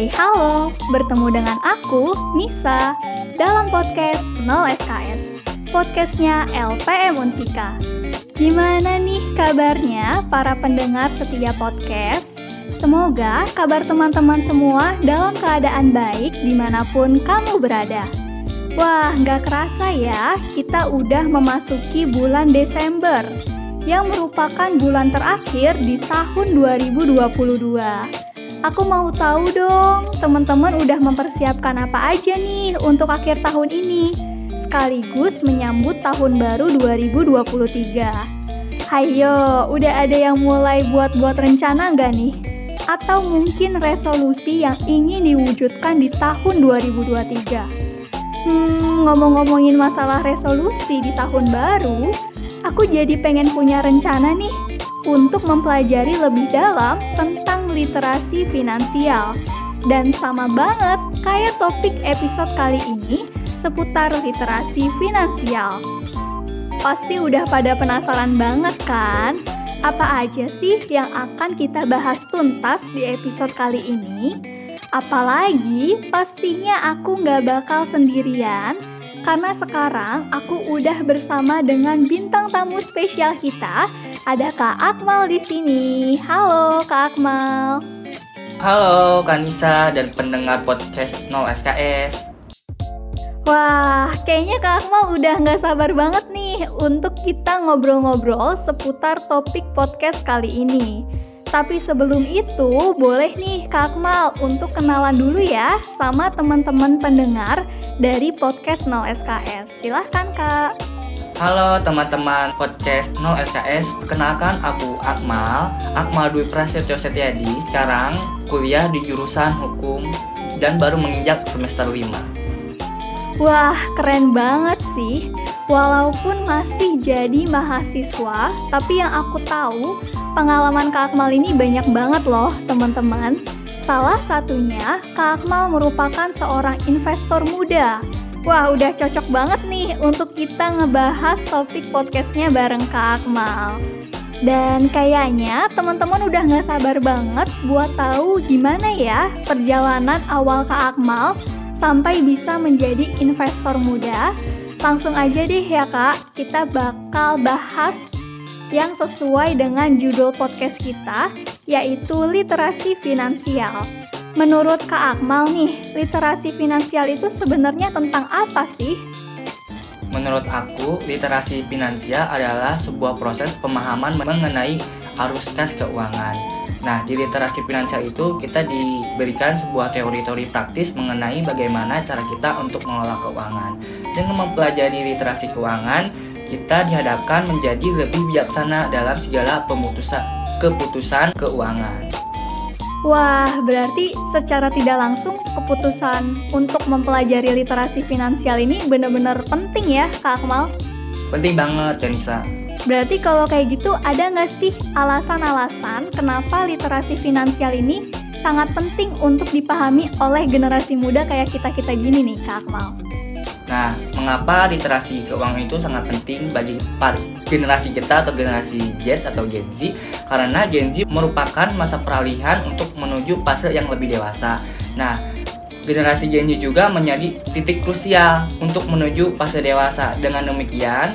Hey halo, bertemu dengan aku, Nisa, dalam podcast 0 SKS, podcastnya LPM Unsika. Gimana nih kabarnya para pendengar setiap podcast? Semoga kabar teman-teman semua dalam keadaan baik di mana pun kamu berada. Wah, nggak kerasa ya, kita udah memasuki bulan Desember, yang merupakan bulan terakhir di tahun 2022. Aku mau tahu dong, teman-teman udah mempersiapkan apa aja nih untuk akhir tahun ini, sekaligus menyambut tahun baru 2023. Hayo, udah ada yang mulai buat-buat rencana nggak nih? Atau mungkin resolusi yang ingin diwujudkan di tahun 2023? Hmm, ngomong-ngomongin masalah resolusi di tahun baru, aku jadi pengen punya rencana nih untuk mempelajari lebih dalam tentang literasi finansial. Dan sama banget kayak topik episode kali ini seputar literasi finansial. Pasti udah pada penasaran banget kan? Apa aja sih yang akan kita bahas tuntas di episode kali ini? Apalagi pastinya aku nggak bakal sendirian karena sekarang aku udah bersama dengan bintang tamu spesial kita. Ada Kak Akmal di sini. Halo Kak Akmal. Halo Kanisa dan pendengar podcast 0 SKS. Wah, kayaknya Kak Akmal udah nggak sabar banget nih untuk kita ngobrol-ngobrol seputar topik podcast kali ini. Tapi sebelum itu, boleh nih Kak Akmal untuk kenalan dulu ya sama teman-teman pendengar dari podcast 0 SKS. Silahkan Kak. Halo teman-teman podcast 0 SKS, perkenalkan aku Akmal, Akmal Dwi Prasetyo Setiadi, sekarang kuliah di jurusan hukum dan baru menginjak semester 5. Wah, keren banget sih. Walaupun masih jadi mahasiswa, tapi yang aku tahu Pengalaman Kak Akmal ini banyak banget loh teman-teman. Salah satunya, Kak Akmal merupakan seorang investor muda. Wah, udah cocok banget nih untuk kita ngebahas topik podcastnya bareng Kak Akmal. Dan kayaknya teman-teman udah gak sabar banget buat tahu gimana ya perjalanan awal Kak Akmal sampai bisa menjadi investor muda. Langsung aja deh ya kak, kita bakal bahas yang sesuai dengan judul podcast kita, yaitu literasi finansial. Menurut Kak Akmal nih, literasi finansial itu sebenarnya tentang apa sih? Menurut aku, literasi finansial adalah sebuah proses pemahaman mengenai arus kas keuangan. Nah, di literasi finansial itu kita diberikan sebuah teori-teori praktis mengenai bagaimana cara kita untuk mengelola keuangan. Dengan mempelajari literasi keuangan, kita dihadapkan menjadi lebih bijaksana dalam segala pemutusan keputusan keuangan. Wah, berarti secara tidak langsung keputusan untuk mempelajari literasi finansial ini benar-benar penting ya, Kak Akmal? Penting banget, Denisa. Berarti kalau kayak gitu ada nggak sih alasan-alasan kenapa literasi finansial ini sangat penting untuk dipahami oleh generasi muda kayak kita-kita gini nih, Kak Akmal? Nah, mengapa literasi keuangan itu sangat penting bagi generasi kita atau generasi Z atau Gen Z? Karena Gen Z merupakan masa peralihan untuk menuju fase yang lebih dewasa. Nah, generasi Gen Z juga menjadi titik krusial untuk menuju fase dewasa. Dengan demikian,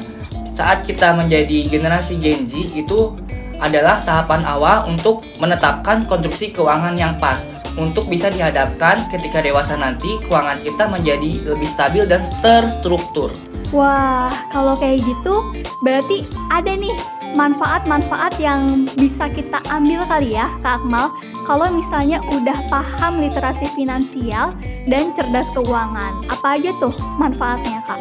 saat kita menjadi generasi Gen Z itu adalah tahapan awal untuk menetapkan konstruksi keuangan yang pas untuk bisa dihadapkan ketika dewasa nanti keuangan kita menjadi lebih stabil dan terstruktur. Wah, kalau kayak gitu berarti ada nih manfaat-manfaat yang bisa kita ambil kali ya Kak Akmal kalau misalnya udah paham literasi finansial dan cerdas keuangan. Apa aja tuh manfaatnya Kak?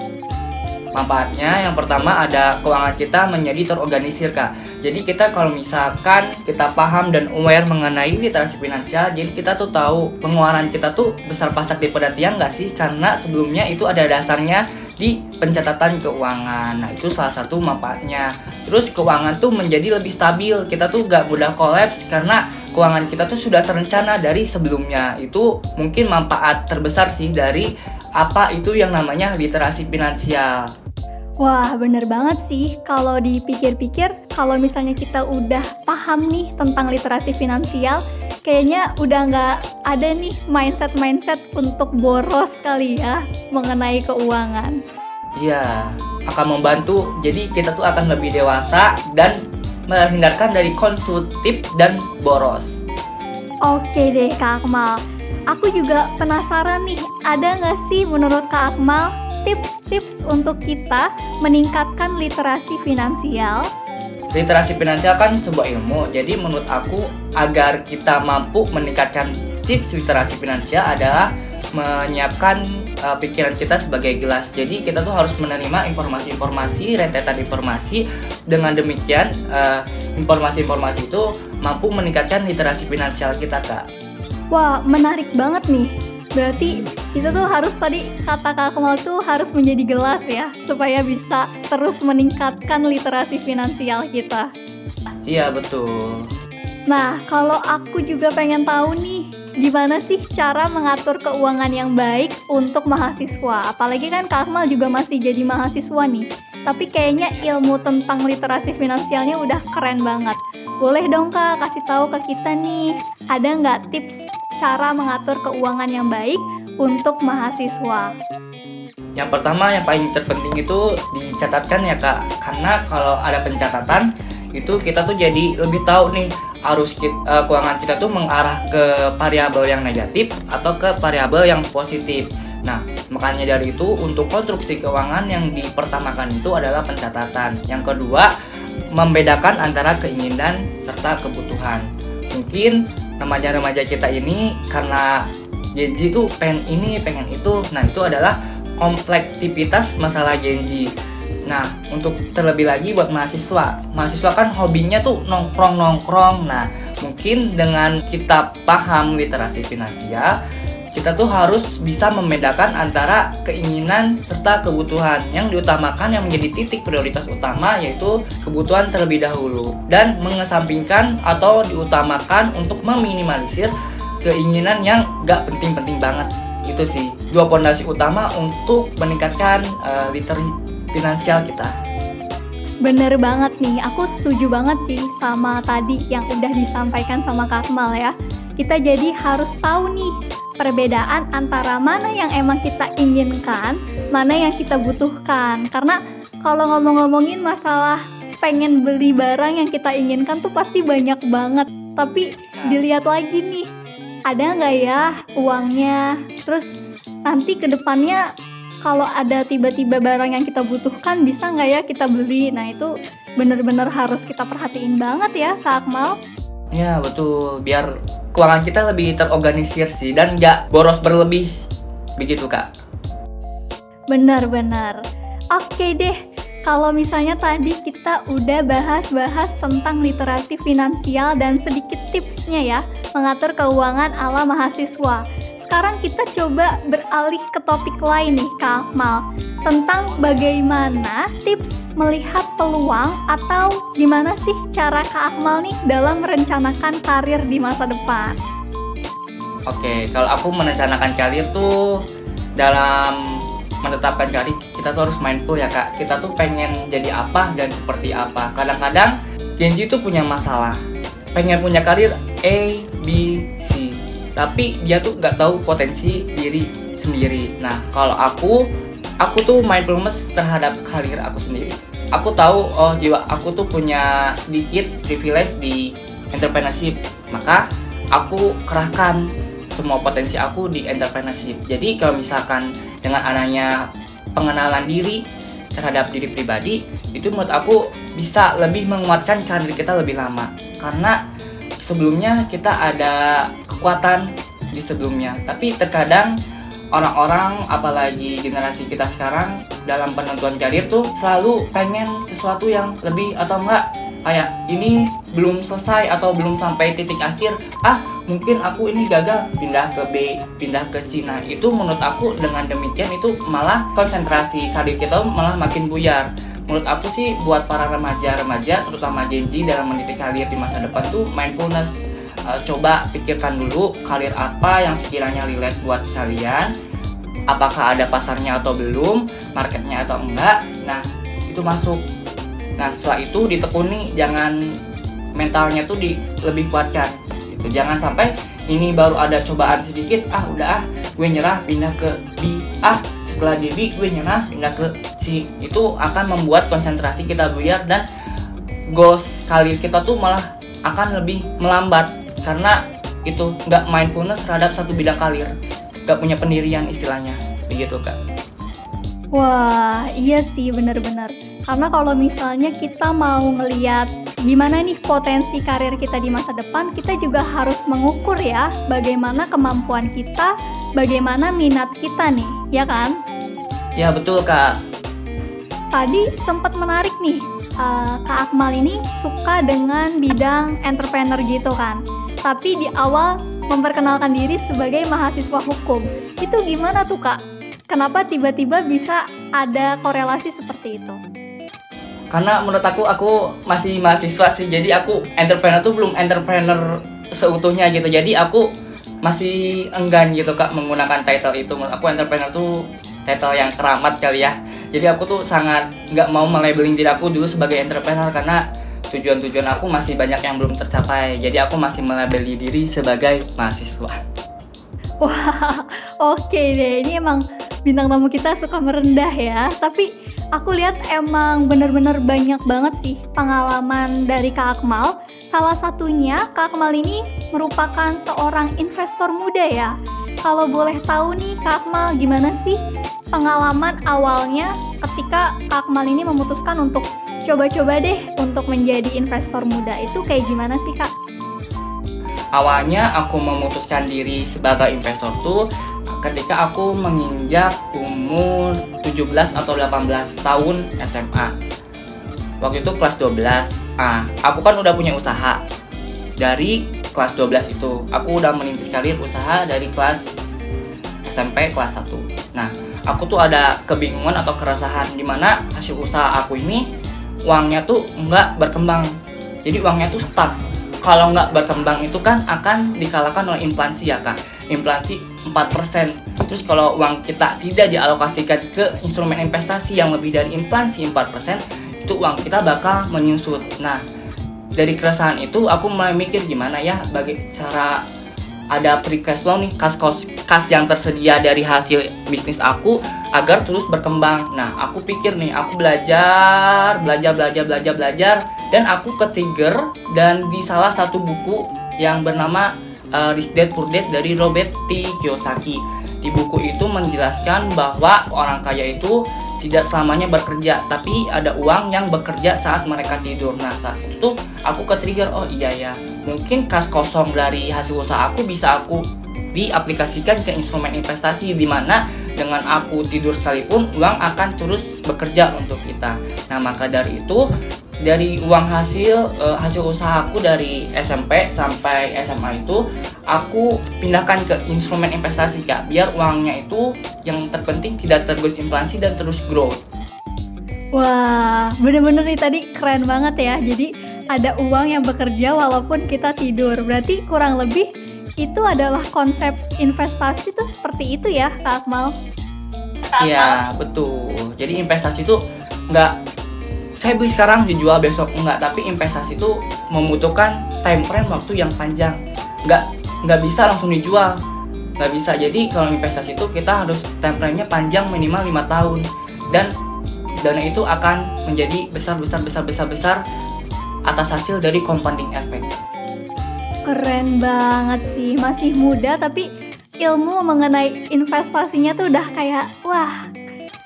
Manfaatnya yang pertama ada keuangan kita menjadi terorganisir kak. Jadi kita kalau misalkan kita paham dan aware mengenai literasi finansial, jadi kita tuh tahu pengeluaran kita tuh besar pasak daripada tiang nggak sih? Karena sebelumnya itu ada dasarnya di pencatatan keuangan. Nah itu salah satu manfaatnya. Terus keuangan tuh menjadi lebih stabil. Kita tuh gak mudah kolaps karena keuangan kita tuh sudah terencana dari sebelumnya itu mungkin manfaat terbesar sih dari apa itu yang namanya literasi finansial Wah, bener banget sih. Kalau dipikir-pikir, kalau misalnya kita udah paham nih tentang literasi finansial, kayaknya udah nggak ada nih mindset-mindset untuk boros kali ya mengenai keuangan. Iya, akan membantu. Jadi kita tuh akan lebih dewasa dan menghindarkan dari konsumtif dan boros. Oke deh Kak Akmal. Aku juga penasaran nih, ada nggak sih menurut Kak Akmal tips-tips untuk kita meningkatkan literasi finansial? Literasi finansial kan sebuah ilmu, jadi menurut aku agar kita mampu meningkatkan tips literasi finansial adalah menyiapkan uh, pikiran kita sebagai gelas. Jadi kita tuh harus menerima informasi-informasi, rentetan informasi. Dengan demikian, uh, informasi-informasi itu mampu meningkatkan literasi finansial kita, Kak. Wah, menarik banget nih. Berarti kita tuh harus tadi kata Kak Kemal tuh harus menjadi gelas ya supaya bisa terus meningkatkan literasi finansial kita. Iya betul. Nah, kalau aku juga pengen tahu nih, gimana sih cara mengatur keuangan yang baik untuk mahasiswa? Apalagi kan Kak Akmal juga masih jadi mahasiswa nih. Tapi kayaknya ilmu tentang literasi finansialnya udah keren banget. Boleh dong Kak kasih tahu ke kita nih, ada nggak tips cara mengatur keuangan yang baik untuk mahasiswa. Yang pertama yang paling terpenting itu dicatatkan ya kak, karena kalau ada pencatatan itu kita tuh jadi lebih tahu nih arus kita, eh, keuangan kita tuh mengarah ke variabel yang negatif atau ke variabel yang positif. Nah, makanya dari itu untuk konstruksi keuangan yang dipertamakan itu adalah pencatatan. Yang kedua, membedakan antara keinginan serta kebutuhan. Mungkin remaja-remaja kita ini karena Genji tuh pengen ini, pengen itu. Nah, itu adalah komplektivitas masalah Genji. Nah, untuk terlebih lagi buat mahasiswa. Mahasiswa kan hobinya tuh nongkrong-nongkrong. Nah, mungkin dengan kita paham literasi finansial, kita tuh harus bisa membedakan antara keinginan serta kebutuhan. Yang diutamakan yang menjadi titik prioritas utama yaitu kebutuhan terlebih dahulu dan mengesampingkan atau diutamakan untuk meminimalisir keinginan yang gak penting-penting banget. Itu sih dua pondasi utama untuk meningkatkan uh, literasi finansial kita. Bener banget nih, aku setuju banget sih sama tadi yang udah disampaikan sama Kak ya. Kita jadi harus tahu nih perbedaan antara mana yang emang kita inginkan, mana yang kita butuhkan. Karena kalau ngomong-ngomongin masalah pengen beli barang yang kita inginkan tuh pasti banyak banget. Tapi dilihat lagi nih, ada nggak ya uangnya? Terus nanti ke depannya kalau ada tiba-tiba barang yang kita butuhkan bisa nggak ya kita beli? Nah itu bener-bener harus kita perhatiin banget ya Kak Akmal. Ya betul, biar keuangan kita lebih terorganisir sih dan nggak boros berlebih. Begitu kak. Benar-benar oke deh kalau misalnya tadi kita udah bahas-bahas tentang literasi finansial dan sedikit tipsnya ya mengatur keuangan ala mahasiswa sekarang kita coba beralih ke topik lain nih Kak Akmal tentang bagaimana tips melihat peluang atau gimana sih cara Kak Akmal nih dalam merencanakan karir di masa depan. Oke, kalau aku merencanakan karir tuh dalam menetapkan karir kita tuh harus mindful ya kak. Kita tuh pengen jadi apa dan seperti apa. Kadang-kadang Genji tuh punya masalah, pengen punya karir A, B, tapi dia tuh nggak tahu potensi diri sendiri. Nah kalau aku aku tuh mindfulness terhadap karir aku sendiri. Aku tahu oh jiwa aku tuh punya sedikit privilege di entrepreneurship. Maka aku kerahkan semua potensi aku di entrepreneurship. Jadi kalau misalkan dengan adanya pengenalan diri terhadap diri pribadi itu menurut aku bisa lebih menguatkan karir kita lebih lama. Karena sebelumnya kita ada kekuatan di sebelumnya. Tapi terkadang orang-orang apalagi generasi kita sekarang dalam penentuan karir tuh selalu pengen sesuatu yang lebih atau enggak. Kayak ini belum selesai atau belum sampai titik akhir. Ah mungkin aku ini gagal. Pindah ke B pindah ke C. Nah itu menurut aku dengan demikian itu malah konsentrasi karir kita malah makin buyar menurut aku sih buat para remaja-remaja terutama Gen Z dalam mendidik karir di masa depan tuh mindfulness uh, coba pikirkan dulu karir apa yang sekiranya relate buat kalian. Apakah ada pasarnya atau belum marketnya atau enggak. Nah itu masuk. Nah setelah itu ditekuni jangan mentalnya tuh di lebih kuatkan. Gitu. Jangan sampai ini baru ada cobaan sedikit ah udah ah gue nyerah pindah ke B ah setelah di B gue nyerah pindah ke C itu akan membuat konsentrasi kita buyar dan goals karir kita tuh malah akan lebih melambat. Karena itu nggak mindfulness terhadap satu bidang karir. Nggak punya pendirian istilahnya. Begitu kak. Wah, iya sih bener-bener. Karena kalau misalnya kita mau ngeliat gimana nih potensi karir kita di masa depan, kita juga harus mengukur ya bagaimana kemampuan kita, bagaimana minat kita nih, ya kan? Ya betul kak. Tadi sempat menarik nih, uh, Kak Akmal ini suka dengan bidang entrepreneur gitu kan. Tapi di awal memperkenalkan diri sebagai mahasiswa hukum. Itu gimana tuh Kak? Kenapa tiba-tiba bisa ada korelasi seperti itu? Karena menurut aku aku masih mahasiswa sih, jadi aku entrepreneur tuh belum entrepreneur seutuhnya gitu. Jadi aku masih enggan gitu kak menggunakan title itu. Aku entrepreneur tuh title yang keramat kali ya. Jadi aku tuh sangat nggak mau melabeling diri aku dulu sebagai entrepreneur karena tujuan-tujuan aku masih banyak yang belum tercapai. Jadi aku masih melabeli diri sebagai mahasiswa. Wah, oke okay deh. Ini emang bintang tamu kita suka merendah ya tapi aku lihat emang bener-bener banyak banget sih pengalaman dari Kak Akmal. Salah satunya Kak Akmal ini merupakan seorang investor muda ya. Kalau boleh tahu nih Kak Akmal gimana sih pengalaman awalnya ketika Kak Akmal ini memutuskan untuk coba-coba deh untuk menjadi investor muda? Itu kayak gimana sih Kak? Awalnya aku memutuskan diri sebagai investor tuh ketika aku menginjak umur 17 atau 18 tahun SMA. Waktu itu kelas 12. Ah, aku kan udah punya usaha. Dari kelas 12 itu, aku udah merintis karir usaha dari kelas SMP kelas 1. Nah, aku tuh ada kebingungan atau keresahan di mana hasil usaha aku ini uangnya tuh nggak berkembang. Jadi uangnya tuh stuck. Kalau nggak berkembang itu kan akan dikalahkan oleh inflasi ya kak inflasi 4%. Terus kalau uang kita tidak dialokasikan ke instrumen investasi yang lebih dari inflasi 4%, itu uang kita bakal menyusut. Nah, dari keresahan itu aku mulai mikir gimana ya bagi cara ada free cash flow nih kas kas kas yang tersedia dari hasil bisnis aku agar terus berkembang. Nah, aku pikir nih, aku belajar, belajar, belajar, belajar, belajar, dan aku ke trigger dan di salah satu buku yang bernama uh, Rich Dad Poor Dad dari Robert T. Kiyosaki. Di buku itu menjelaskan bahwa orang kaya itu tidak selamanya bekerja, tapi ada uang yang bekerja saat mereka tidur. Nah, saat itu aku ke trigger, oh iya ya, mungkin kas kosong dari hasil usaha aku bisa aku diaplikasikan ke instrumen investasi di mana dengan aku tidur sekalipun uang akan terus bekerja untuk kita. Nah, maka dari itu dari uang hasil uh, hasil usahaku dari SMP sampai SMA itu aku pindahkan ke instrumen investasi kak biar uangnya itu yang terpenting tidak tergerus inflasi dan terus growth. Wah, bener-bener nih tadi keren banget ya. Jadi ada uang yang bekerja walaupun kita tidur. Berarti kurang lebih itu adalah konsep investasi tuh seperti itu ya, Kak Akmal? Iya, betul. Jadi investasi itu nggak saya beli sekarang dijual besok. Enggak tapi investasi itu membutuhkan time frame waktu yang panjang. Nggak nggak bisa langsung dijual. Nggak bisa. Jadi kalau investasi itu kita harus time frame-nya panjang minimal lima tahun. Dan dana itu akan menjadi besar besar besar besar besar atas hasil dari compounding effect. Keren banget sih. Masih muda tapi ilmu mengenai investasinya tuh udah kayak wah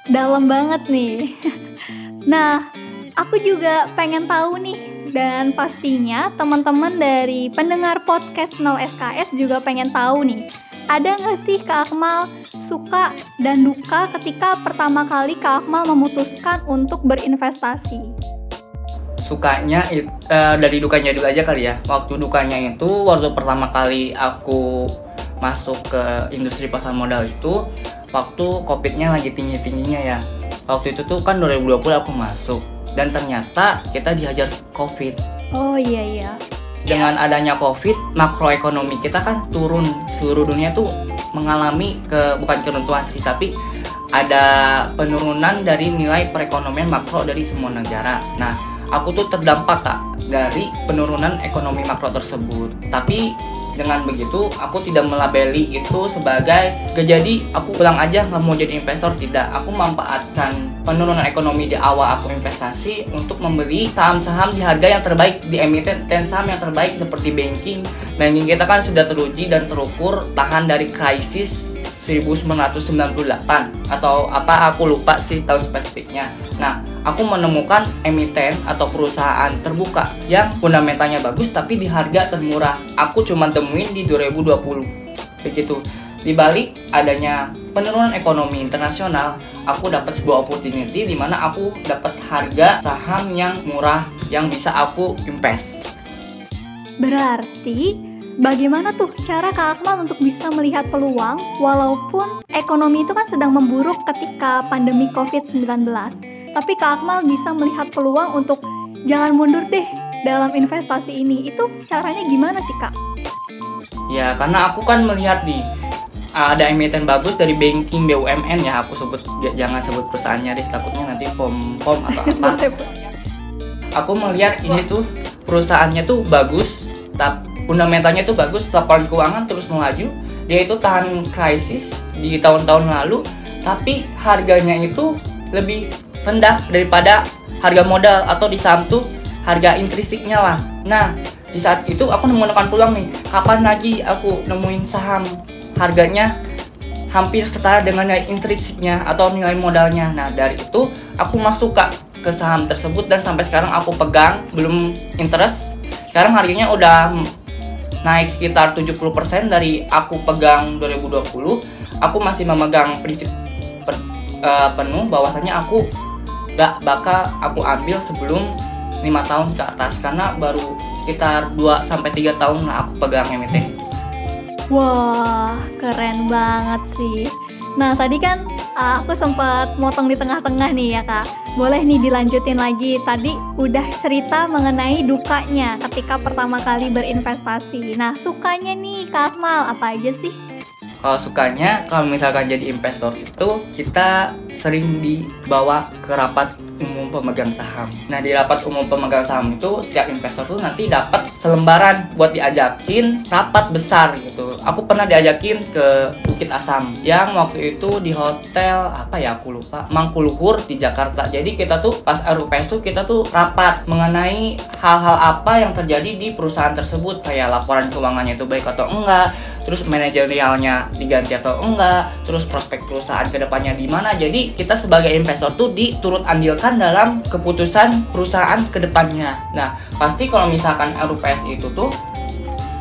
dalam banget nih. Nah Aku juga pengen tahu nih dan pastinya teman-teman dari pendengar podcast 0 SKS juga pengen tahu nih. Ada nggak sih Kak Akmal suka dan duka ketika pertama kali Kak Akmal memutuskan untuk berinvestasi? Sukanya uh, dari dukanya dulu aja kali ya. Waktu dukanya itu waktu pertama kali aku masuk ke industri pasar modal itu waktu covidnya lagi tinggi-tingginya ya. Waktu itu tuh kan 2020 aku masuk dan ternyata kita dihajar covid oh iya iya dengan adanya COVID, makroekonomi kita kan turun. Seluruh dunia tuh mengalami ke bukan keruntuhan sih, tapi ada penurunan dari nilai perekonomian makro dari semua negara. Nah, aku tuh terdampak kak dari penurunan ekonomi makro tersebut. Tapi dengan begitu aku tidak melabeli itu sebagai kejadi aku pulang aja nggak mau jadi investor. Tidak. Aku memanfaatkan penurunan ekonomi di awal aku investasi untuk membeli saham-saham di harga yang terbaik di emiten dan saham yang terbaik seperti banking. Banking kita kan sudah teruji dan terukur tahan dari krisis 1998 atau apa aku lupa sih tahun spesifiknya. Nah, aku menemukan emiten atau perusahaan terbuka yang fundamentalnya bagus tapi di harga termurah. Aku cuma temuin di 2020. Begitu. Di balik adanya penurunan ekonomi internasional, aku dapat sebuah opportunity di mana aku dapat harga saham yang murah yang bisa aku invest. Berarti Bagaimana tuh cara Kak Akmal untuk bisa melihat peluang walaupun ekonomi itu kan sedang memburuk ketika pandemi COVID-19. Tapi Kak Akmal bisa melihat peluang untuk jangan mundur deh dalam investasi ini. Itu caranya gimana sih Kak? Ya karena aku kan melihat di ada emiten bagus dari banking BUMN ya aku sebut jangan sebut perusahaannya deh takutnya nanti pom pom atau apa. aku melihat ini tuh perusahaannya tuh bagus tapi fundamentalnya itu bagus laporan keuangan terus melaju. Dia itu tahan krisis di tahun-tahun lalu tapi harganya itu lebih rendah daripada harga modal atau di saham tuh harga intrinsiknya lah. Nah di saat itu aku menemukan peluang nih kapan lagi aku nemuin saham harganya hampir setara dengan nilai intrinsiknya atau nilai modalnya. Nah dari itu aku masuk ke ke saham tersebut dan sampai sekarang aku pegang belum interest. Sekarang harganya udah naik sekitar 70% dari aku pegang 2020 aku masih memegang prinsip pen, uh, penuh bahwasanya aku gak bakal aku ambil sebelum lima tahun ke atas karena baru sekitar 2 sampai 3 tahun lah aku pegang emiten. Wah, keren banget sih. Nah, tadi kan uh, aku sempat motong di tengah-tengah nih ya, Kak boleh nih dilanjutin lagi. Tadi udah cerita mengenai dukanya ketika pertama kali berinvestasi. Nah, sukanya nih Kak Akmal apa aja sih? Kalau sukanya, kalau misalkan jadi investor itu kita sering dibawa ke rapat umum pemegang saham. Nah di rapat umum pemegang saham itu setiap investor tuh nanti dapat selembaran buat diajakin rapat besar gitu. Aku pernah diajakin ke Bukit Asam yang waktu itu di hotel apa ya aku lupa Mangkuluhur di Jakarta. Jadi kita tuh pas RUPS tuh kita tuh rapat mengenai hal-hal apa yang terjadi di perusahaan tersebut kayak laporan keuangannya itu baik atau enggak, terus manajerialnya diganti atau enggak, terus prospek perusahaan ke depannya di mana. Jadi kita sebagai investor tuh diturut andilkan dalam keputusan perusahaan ke depannya. Nah pasti kalau misalkan RUPS itu tuh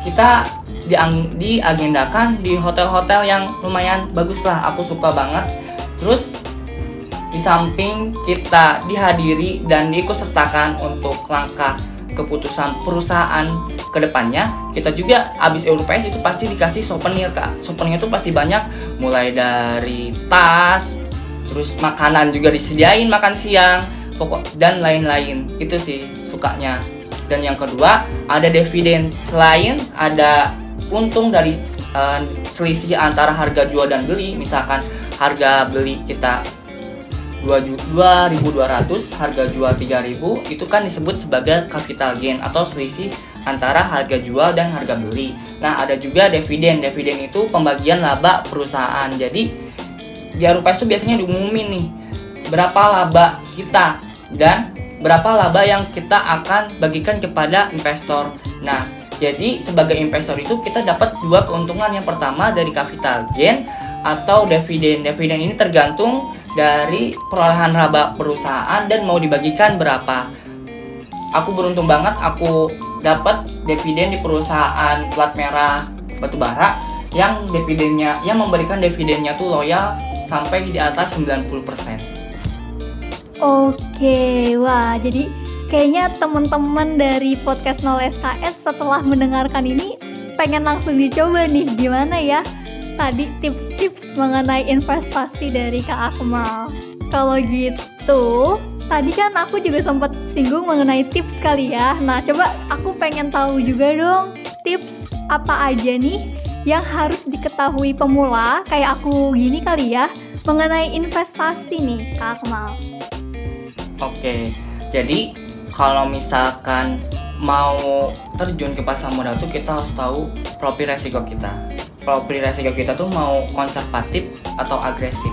kita diagendakan di hotel-hotel yang lumayan bagus lah. Aku suka banget. Terus di samping kita dihadiri dan diikutsertakan untuk langkah keputusan perusahaan ke depannya kita juga abis Europees itu pasti dikasih souvenir kak. Souvenir itu pasti banyak mulai dari tas terus makanan juga disediain makan siang pokok dan lain-lain. Itu sih sukanya. Dan yang kedua ada dividen. Selain ada untung dari uh, selisih antara harga jual dan beli misalkan harga beli kita 2200 harga jual 3000 itu kan disebut sebagai capital gain atau selisih antara harga jual dan harga beli. Nah, ada juga dividen. Dividen itu pembagian laba perusahaan. Jadi di Arupas itu biasanya diumumin nih berapa laba kita dan berapa laba yang kita akan bagikan kepada investor. Nah, jadi sebagai investor itu kita dapat dua keuntungan. Yang pertama dari capital gain atau dividen. Dividen ini tergantung dari perolehan laba perusahaan dan mau dibagikan berapa. Aku beruntung banget aku dapat dividen di perusahaan plat merah batubara yang dividennya yang memberikan dividennya tuh loyal sampai di atas 90%. Oke, wah jadi kayaknya teman-teman dari podcast 0 SKS setelah mendengarkan ini pengen langsung dicoba nih gimana ya tadi tips-tips mengenai investasi dari Kak Akmal. Kalau gitu, tadi kan aku juga sempat singgung mengenai tips kali ya. Nah, coba aku pengen tahu juga dong tips apa aja nih yang harus diketahui pemula kayak aku gini kali ya mengenai investasi nih, Kak Akmal. Oke, jadi kalau misalkan mau terjun ke pasar modal tuh kita harus tahu profil resiko kita. Profil resiko kita tuh mau konservatif atau agresif.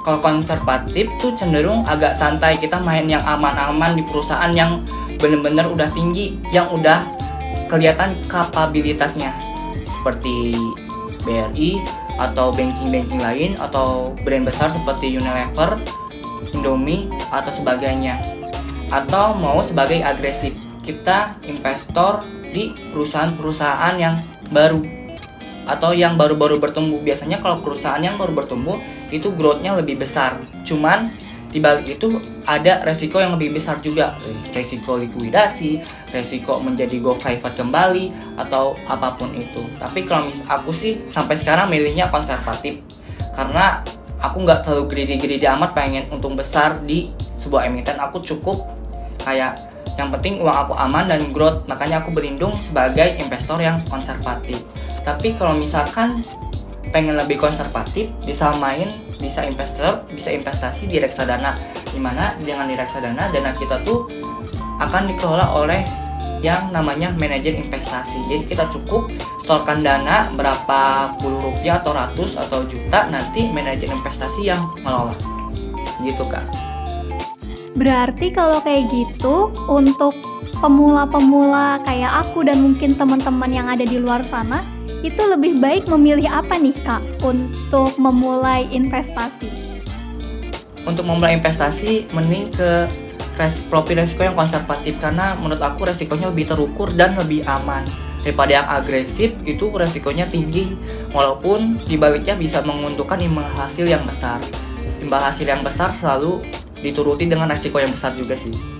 Kalau konservatif tuh cenderung agak santai, kita main yang aman-aman di perusahaan yang bener-bener udah tinggi, yang udah kelihatan kapabilitasnya. Seperti BRI atau banking-banking lain atau brand besar seperti Unilever, Indomie atau sebagainya. Atau mau sebagai agresif kita investor di perusahaan-perusahaan yang baru atau yang baru-baru bertumbuh. Biasanya kalau perusahaan yang baru bertumbuh itu growth-nya lebih besar. Cuman di balik itu ada resiko yang lebih besar juga, resiko likuidasi, resiko menjadi go private kembali atau apa pun itu. Tapi kalau mis aku sih sampai sekarang milihnya konservatif karena aku nggak terlalu greedy-greedy amat pengen untung besar di sebuah emiten. Aku cukup kayak yang penting uang aku aman dan growth, makanya aku berlindung sebagai investor yang konservatif. Tapi kalau misalkan pengen lebih konservatif, bisa main, bisa investor, bisa investasi di reksadana. Di mana dengan di reksadana dana kita tuh akan dikelola oleh yang namanya manajer investasi. Jadi kita cukup storkan dana berapa puluh rupiah atau ratus atau juta nanti manajer investasi yang mengelola. Gitu kak. Berarti kalau kayak gitu untuk pemula-pemula kayak aku dan mungkin teman-teman yang ada di luar sana itu lebih baik memilih apa nih Kak untuk memulai investasi? Untuk memulai investasi mending ke res profil resiko yang konservatif karena menurut aku resikonya lebih terukur dan lebih aman daripada yang agresif itu resikonya tinggi walaupun dibaliknya bisa menguntungkan imbal hasil yang besar imbal hasil yang besar selalu dituruti dengan resiko yang besar juga sih.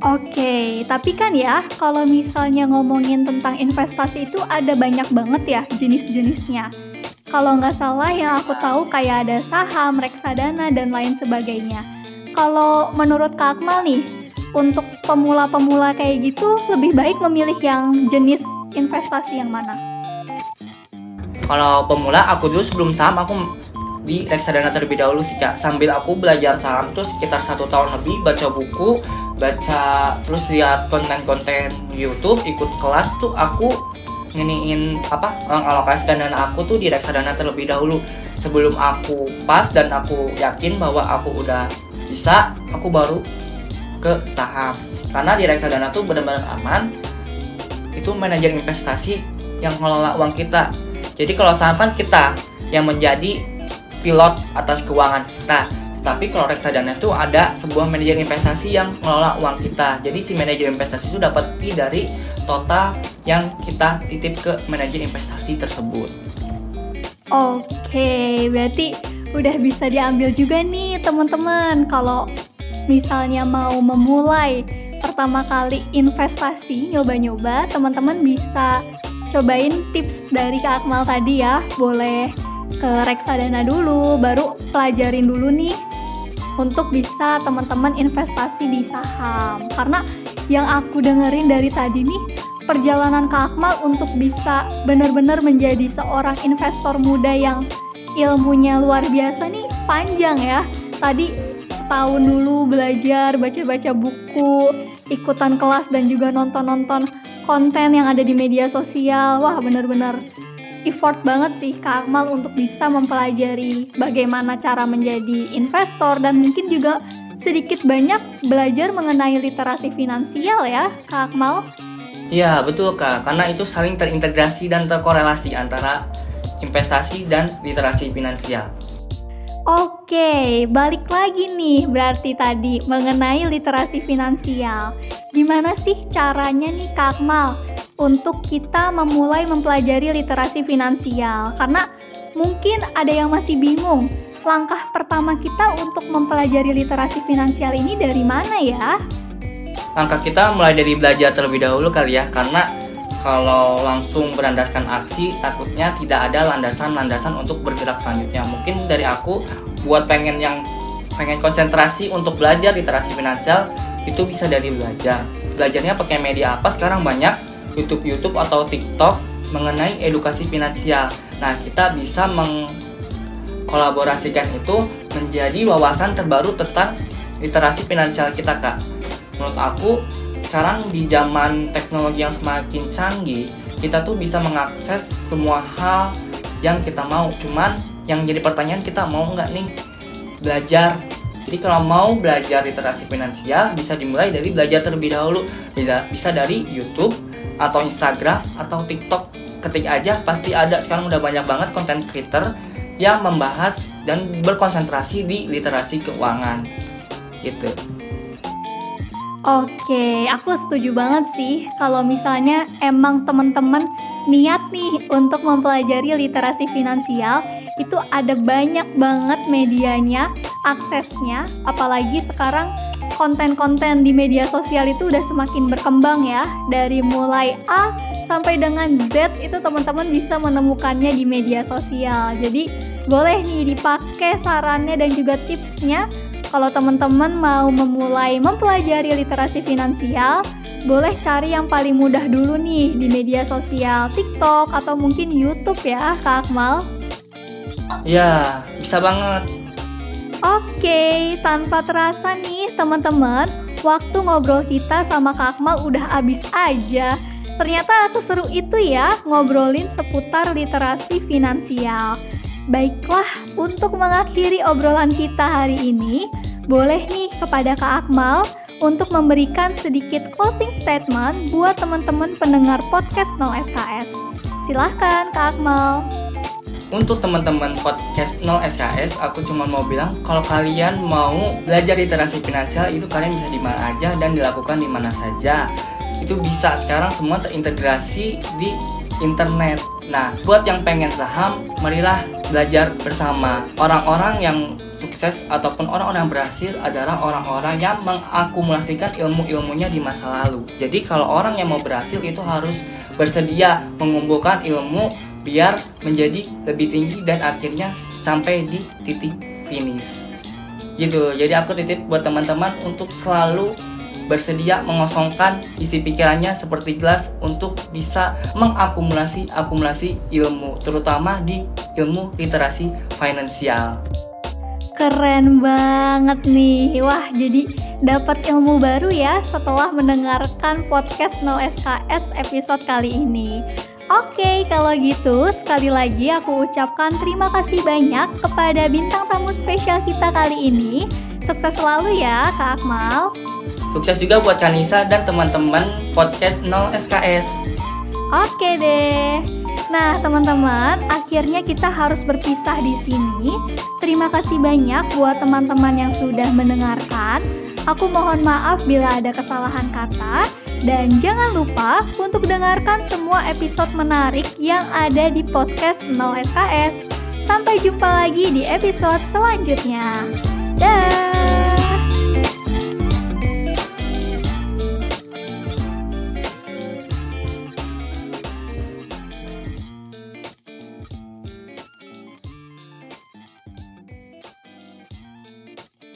Oke, tapi kan ya kalau misalnya ngomongin tentang investasi itu ada banyak banget ya jenis-jenisnya. Kalau nggak salah yang aku tahu kayak ada saham, reksadana, dan lain sebagainya. Kalau menurut Kak Akmal nih, untuk pemula-pemula kayak gitu lebih baik memilih yang jenis investasi yang mana? Kalau pemula aku dulu sebelum saham aku di reksadana terlebih dahulu sih kak sambil aku belajar saham tuh sekitar satu tahun lebih baca buku baca terus lihat konten-konten YouTube ikut kelas tuh aku nginiin apa mengalokasikan dana aku tuh di reksadana terlebih dahulu. Sebelum aku pas dan aku yakin bahwa aku udah bisa aku baru ke saham. Karena di reksadana tuh benar-benar aman. Itu manajer investasi yang mengelola uang kita. Jadi kalau saham kan kita yang menjadi pilot atas keuangan kita. Tapi kalau reksadana itu ada sebuah manajer investasi yang mengelola uang kita. Jadi si manajer investasi itu dapat fee dari total yang kita titip ke manajer investasi tersebut. Oke, berarti udah bisa diambil juga nih teman-teman kalau misalnya mau memulai pertama kali investasi nyoba-nyoba teman-teman bisa cobain tips dari Kak Akmal tadi ya boleh ke reksadana dulu, baru pelajarin dulu nih untuk bisa teman-teman investasi di saham. Karena yang aku dengerin dari tadi nih, perjalanan Kak Akmal untuk bisa benar-benar menjadi seorang investor muda yang ilmunya luar biasa nih panjang ya. Tadi setahun dulu belajar, baca-baca buku, ikutan kelas dan juga nonton-nonton konten yang ada di media sosial. Wah, benar-benar effort banget sih Kak Akmal untuk bisa mempelajari bagaimana cara menjadi investor dan mungkin juga sedikit banyak belajar mengenai literasi finansial ya Kak Akmal. Iya betul Kak, karena itu saling terintegrasi dan terkorelasi antara investasi dan literasi finansial. Oke, balik lagi nih berarti tadi mengenai literasi finansial. Gimana sih caranya nih Kak Akmal untuk kita memulai mempelajari literasi finansial karena mungkin ada yang masih bingung langkah pertama kita untuk mempelajari literasi finansial ini dari mana ya? Langkah kita mulai dari belajar terlebih dahulu kali ya karena kalau langsung berandaskan aksi takutnya tidak ada landasan-landasan untuk bergerak selanjutnya. Mungkin dari aku buat pengen yang pengen konsentrasi untuk belajar literasi finansial itu bisa dari belajar belajarnya pakai media apa sekarang banyak YouTube YouTube atau TikTok mengenai edukasi finansial. Nah kita bisa mengkolaborasikan itu menjadi wawasan terbaru tentang literasi finansial kita kak. Menurut aku sekarang di zaman teknologi yang semakin canggih kita tuh bisa mengakses semua hal yang kita mau. Cuman yang jadi pertanyaan kita mau nggak nih belajar? Jadi kalau mau belajar literasi finansial bisa dimulai dari belajar terlebih dahulu. Bisa bisa dari YouTube atau Instagram atau TikTok ketik aja. Pasti ada. Sekarang udah banyak banget konten creator yang membahas dan berkonsentrasi di literasi keuangan. Gitu. Oke, aku setuju banget sih kalau misalnya emang teman-teman niat nih untuk mempelajari literasi finansial, itu ada banyak banget medianya, aksesnya, apalagi sekarang konten-konten di media sosial itu udah semakin berkembang ya. Dari mulai A sampai dengan Z itu teman-teman bisa menemukannya di media sosial. Jadi boleh nih dipakai sarannya dan juga tipsnya kalau teman-teman mau memulai mempelajari literasi finansial, boleh cari yang paling mudah dulu nih di media sosial, TikTok atau mungkin YouTube ya, Kak Akmal. Ya, bisa banget. Oke, tanpa terasa nih teman-teman, waktu ngobrol kita sama Kak Akmal udah habis aja. Ternyata seseru itu ya ngobrolin seputar literasi finansial. Baiklah, untuk mengakhiri obrolan kita hari ini, boleh nih kepada Kak Akmal untuk memberikan sedikit closing statement buat teman-teman pendengar podcast 0 SKS. Silahkan Kak Akmal. Untuk teman-teman podcast 0 SKS, aku cuma mau bilang kalau kalian mau belajar literasi finansial itu kalian bisa di mana aja dan dilakukan di mana saja. Itu bisa sekarang semua terintegrasi di internet. Nah, buat yang pengen saham, marilah belajar bersama orang-orang yang sukses ataupun orang-orang yang berhasil adalah orang-orang yang mengakumulasikan ilmu-ilmunya di masa lalu. Jadi kalau orang yang mau berhasil itu harus bersedia mengumpulkan ilmu biar menjadi lebih tinggi dan akhirnya sampai di titik finish. Gitu. Jadi aku titip buat teman-teman untuk selalu bersedia mengosongkan isi pikirannya seperti gelas untuk bisa mengakumulasi akumulasi ilmu terutama di ilmu literasi finansial. Keren banget nih. Wah, jadi dapat ilmu baru ya setelah mendengarkan podcast No SKS episode kali ini. Oke, kalau gitu sekali lagi aku ucapkan terima kasih banyak kepada bintang tamu spesial kita kali ini. Sukses selalu ya, Kak Akmal. Sukses juga buat Kanisa dan teman-teman podcast 0 SKS. Oke deh. Nah, teman-teman, akhirnya kita harus berpisah di sini. Terima kasih banyak buat teman-teman yang sudah mendengarkan. Aku mohon maaf bila ada kesalahan kata dan jangan lupa untuk dengarkan semua episode menarik yang ada di podcast 0 SKS. Sampai jumpa lagi di episode selanjutnya. Dah.